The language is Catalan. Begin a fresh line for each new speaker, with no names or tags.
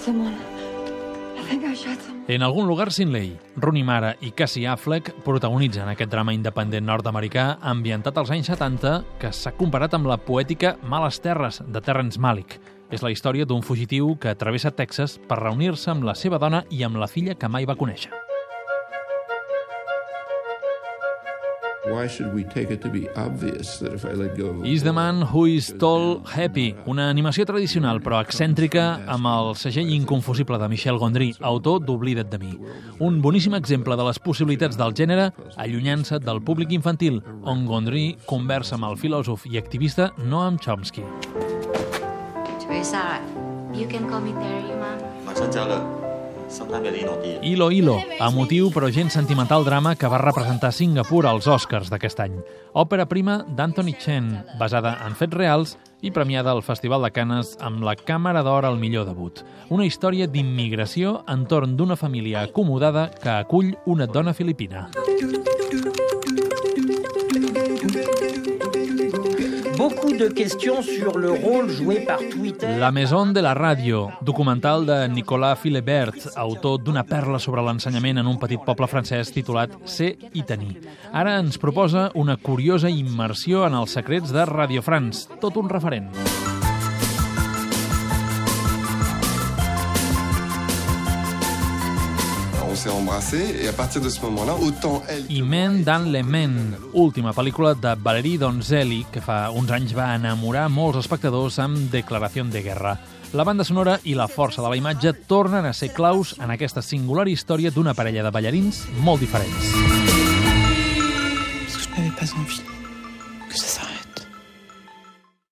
someone. I think I shot someone.
En algun lugar sin ley, Rooney Mara i Cassie Affleck protagonitzen aquest drama independent nord-americà ambientat als anys 70 que s'ha comparat amb la poètica Males Terres de Terrence Malick. És la història d'un fugitiu que travessa Texas per reunir-se amb la seva dona i amb la filla que mai va conèixer. Is the
boy,
Man Who Is Tall Happy, una animació tradicional però excèntrica amb el segell inconfusible de Michel Gondry, autor d'Oblida't de mi. Un boníssim exemple de les possibilitats del gènere allunyant-se del públic infantil, on Gondry conversa amb el filòsof i activista Noam Chomsky.
Teresa, you can call me Terry, ma.
马上交了，
Ilo Ilo, emotiu però gent sentimental drama que va representar Singapur als Oscars d'aquest any. Òpera prima d'Anthony Chen, basada en fets reals i premiada al Festival de Canes amb la Càmera d'Or al millor debut. Una història d'immigració entorn d'una família acomodada que acull una dona filipina.
Beaucoup de questions sur le rôle joué par Twitter.
La Maison de la Ràdio, documental de Nicolas Philibert, autor d'una perla sobre l'ensenyament en un petit poble francès titulat Ser i tenir. Ara ens proposa una curiosa immersió en els secrets de Radio France, tot un referent. I Men dans le Men, última pel·lícula de Valérie Donzelli, que fa uns anys va enamorar molts espectadors amb Declaració de Guerra. La banda sonora i la força de la imatge tornen a ser claus en aquesta singular història d'una parella de ballarins molt diferents.
Parce que je n'avais pas envie.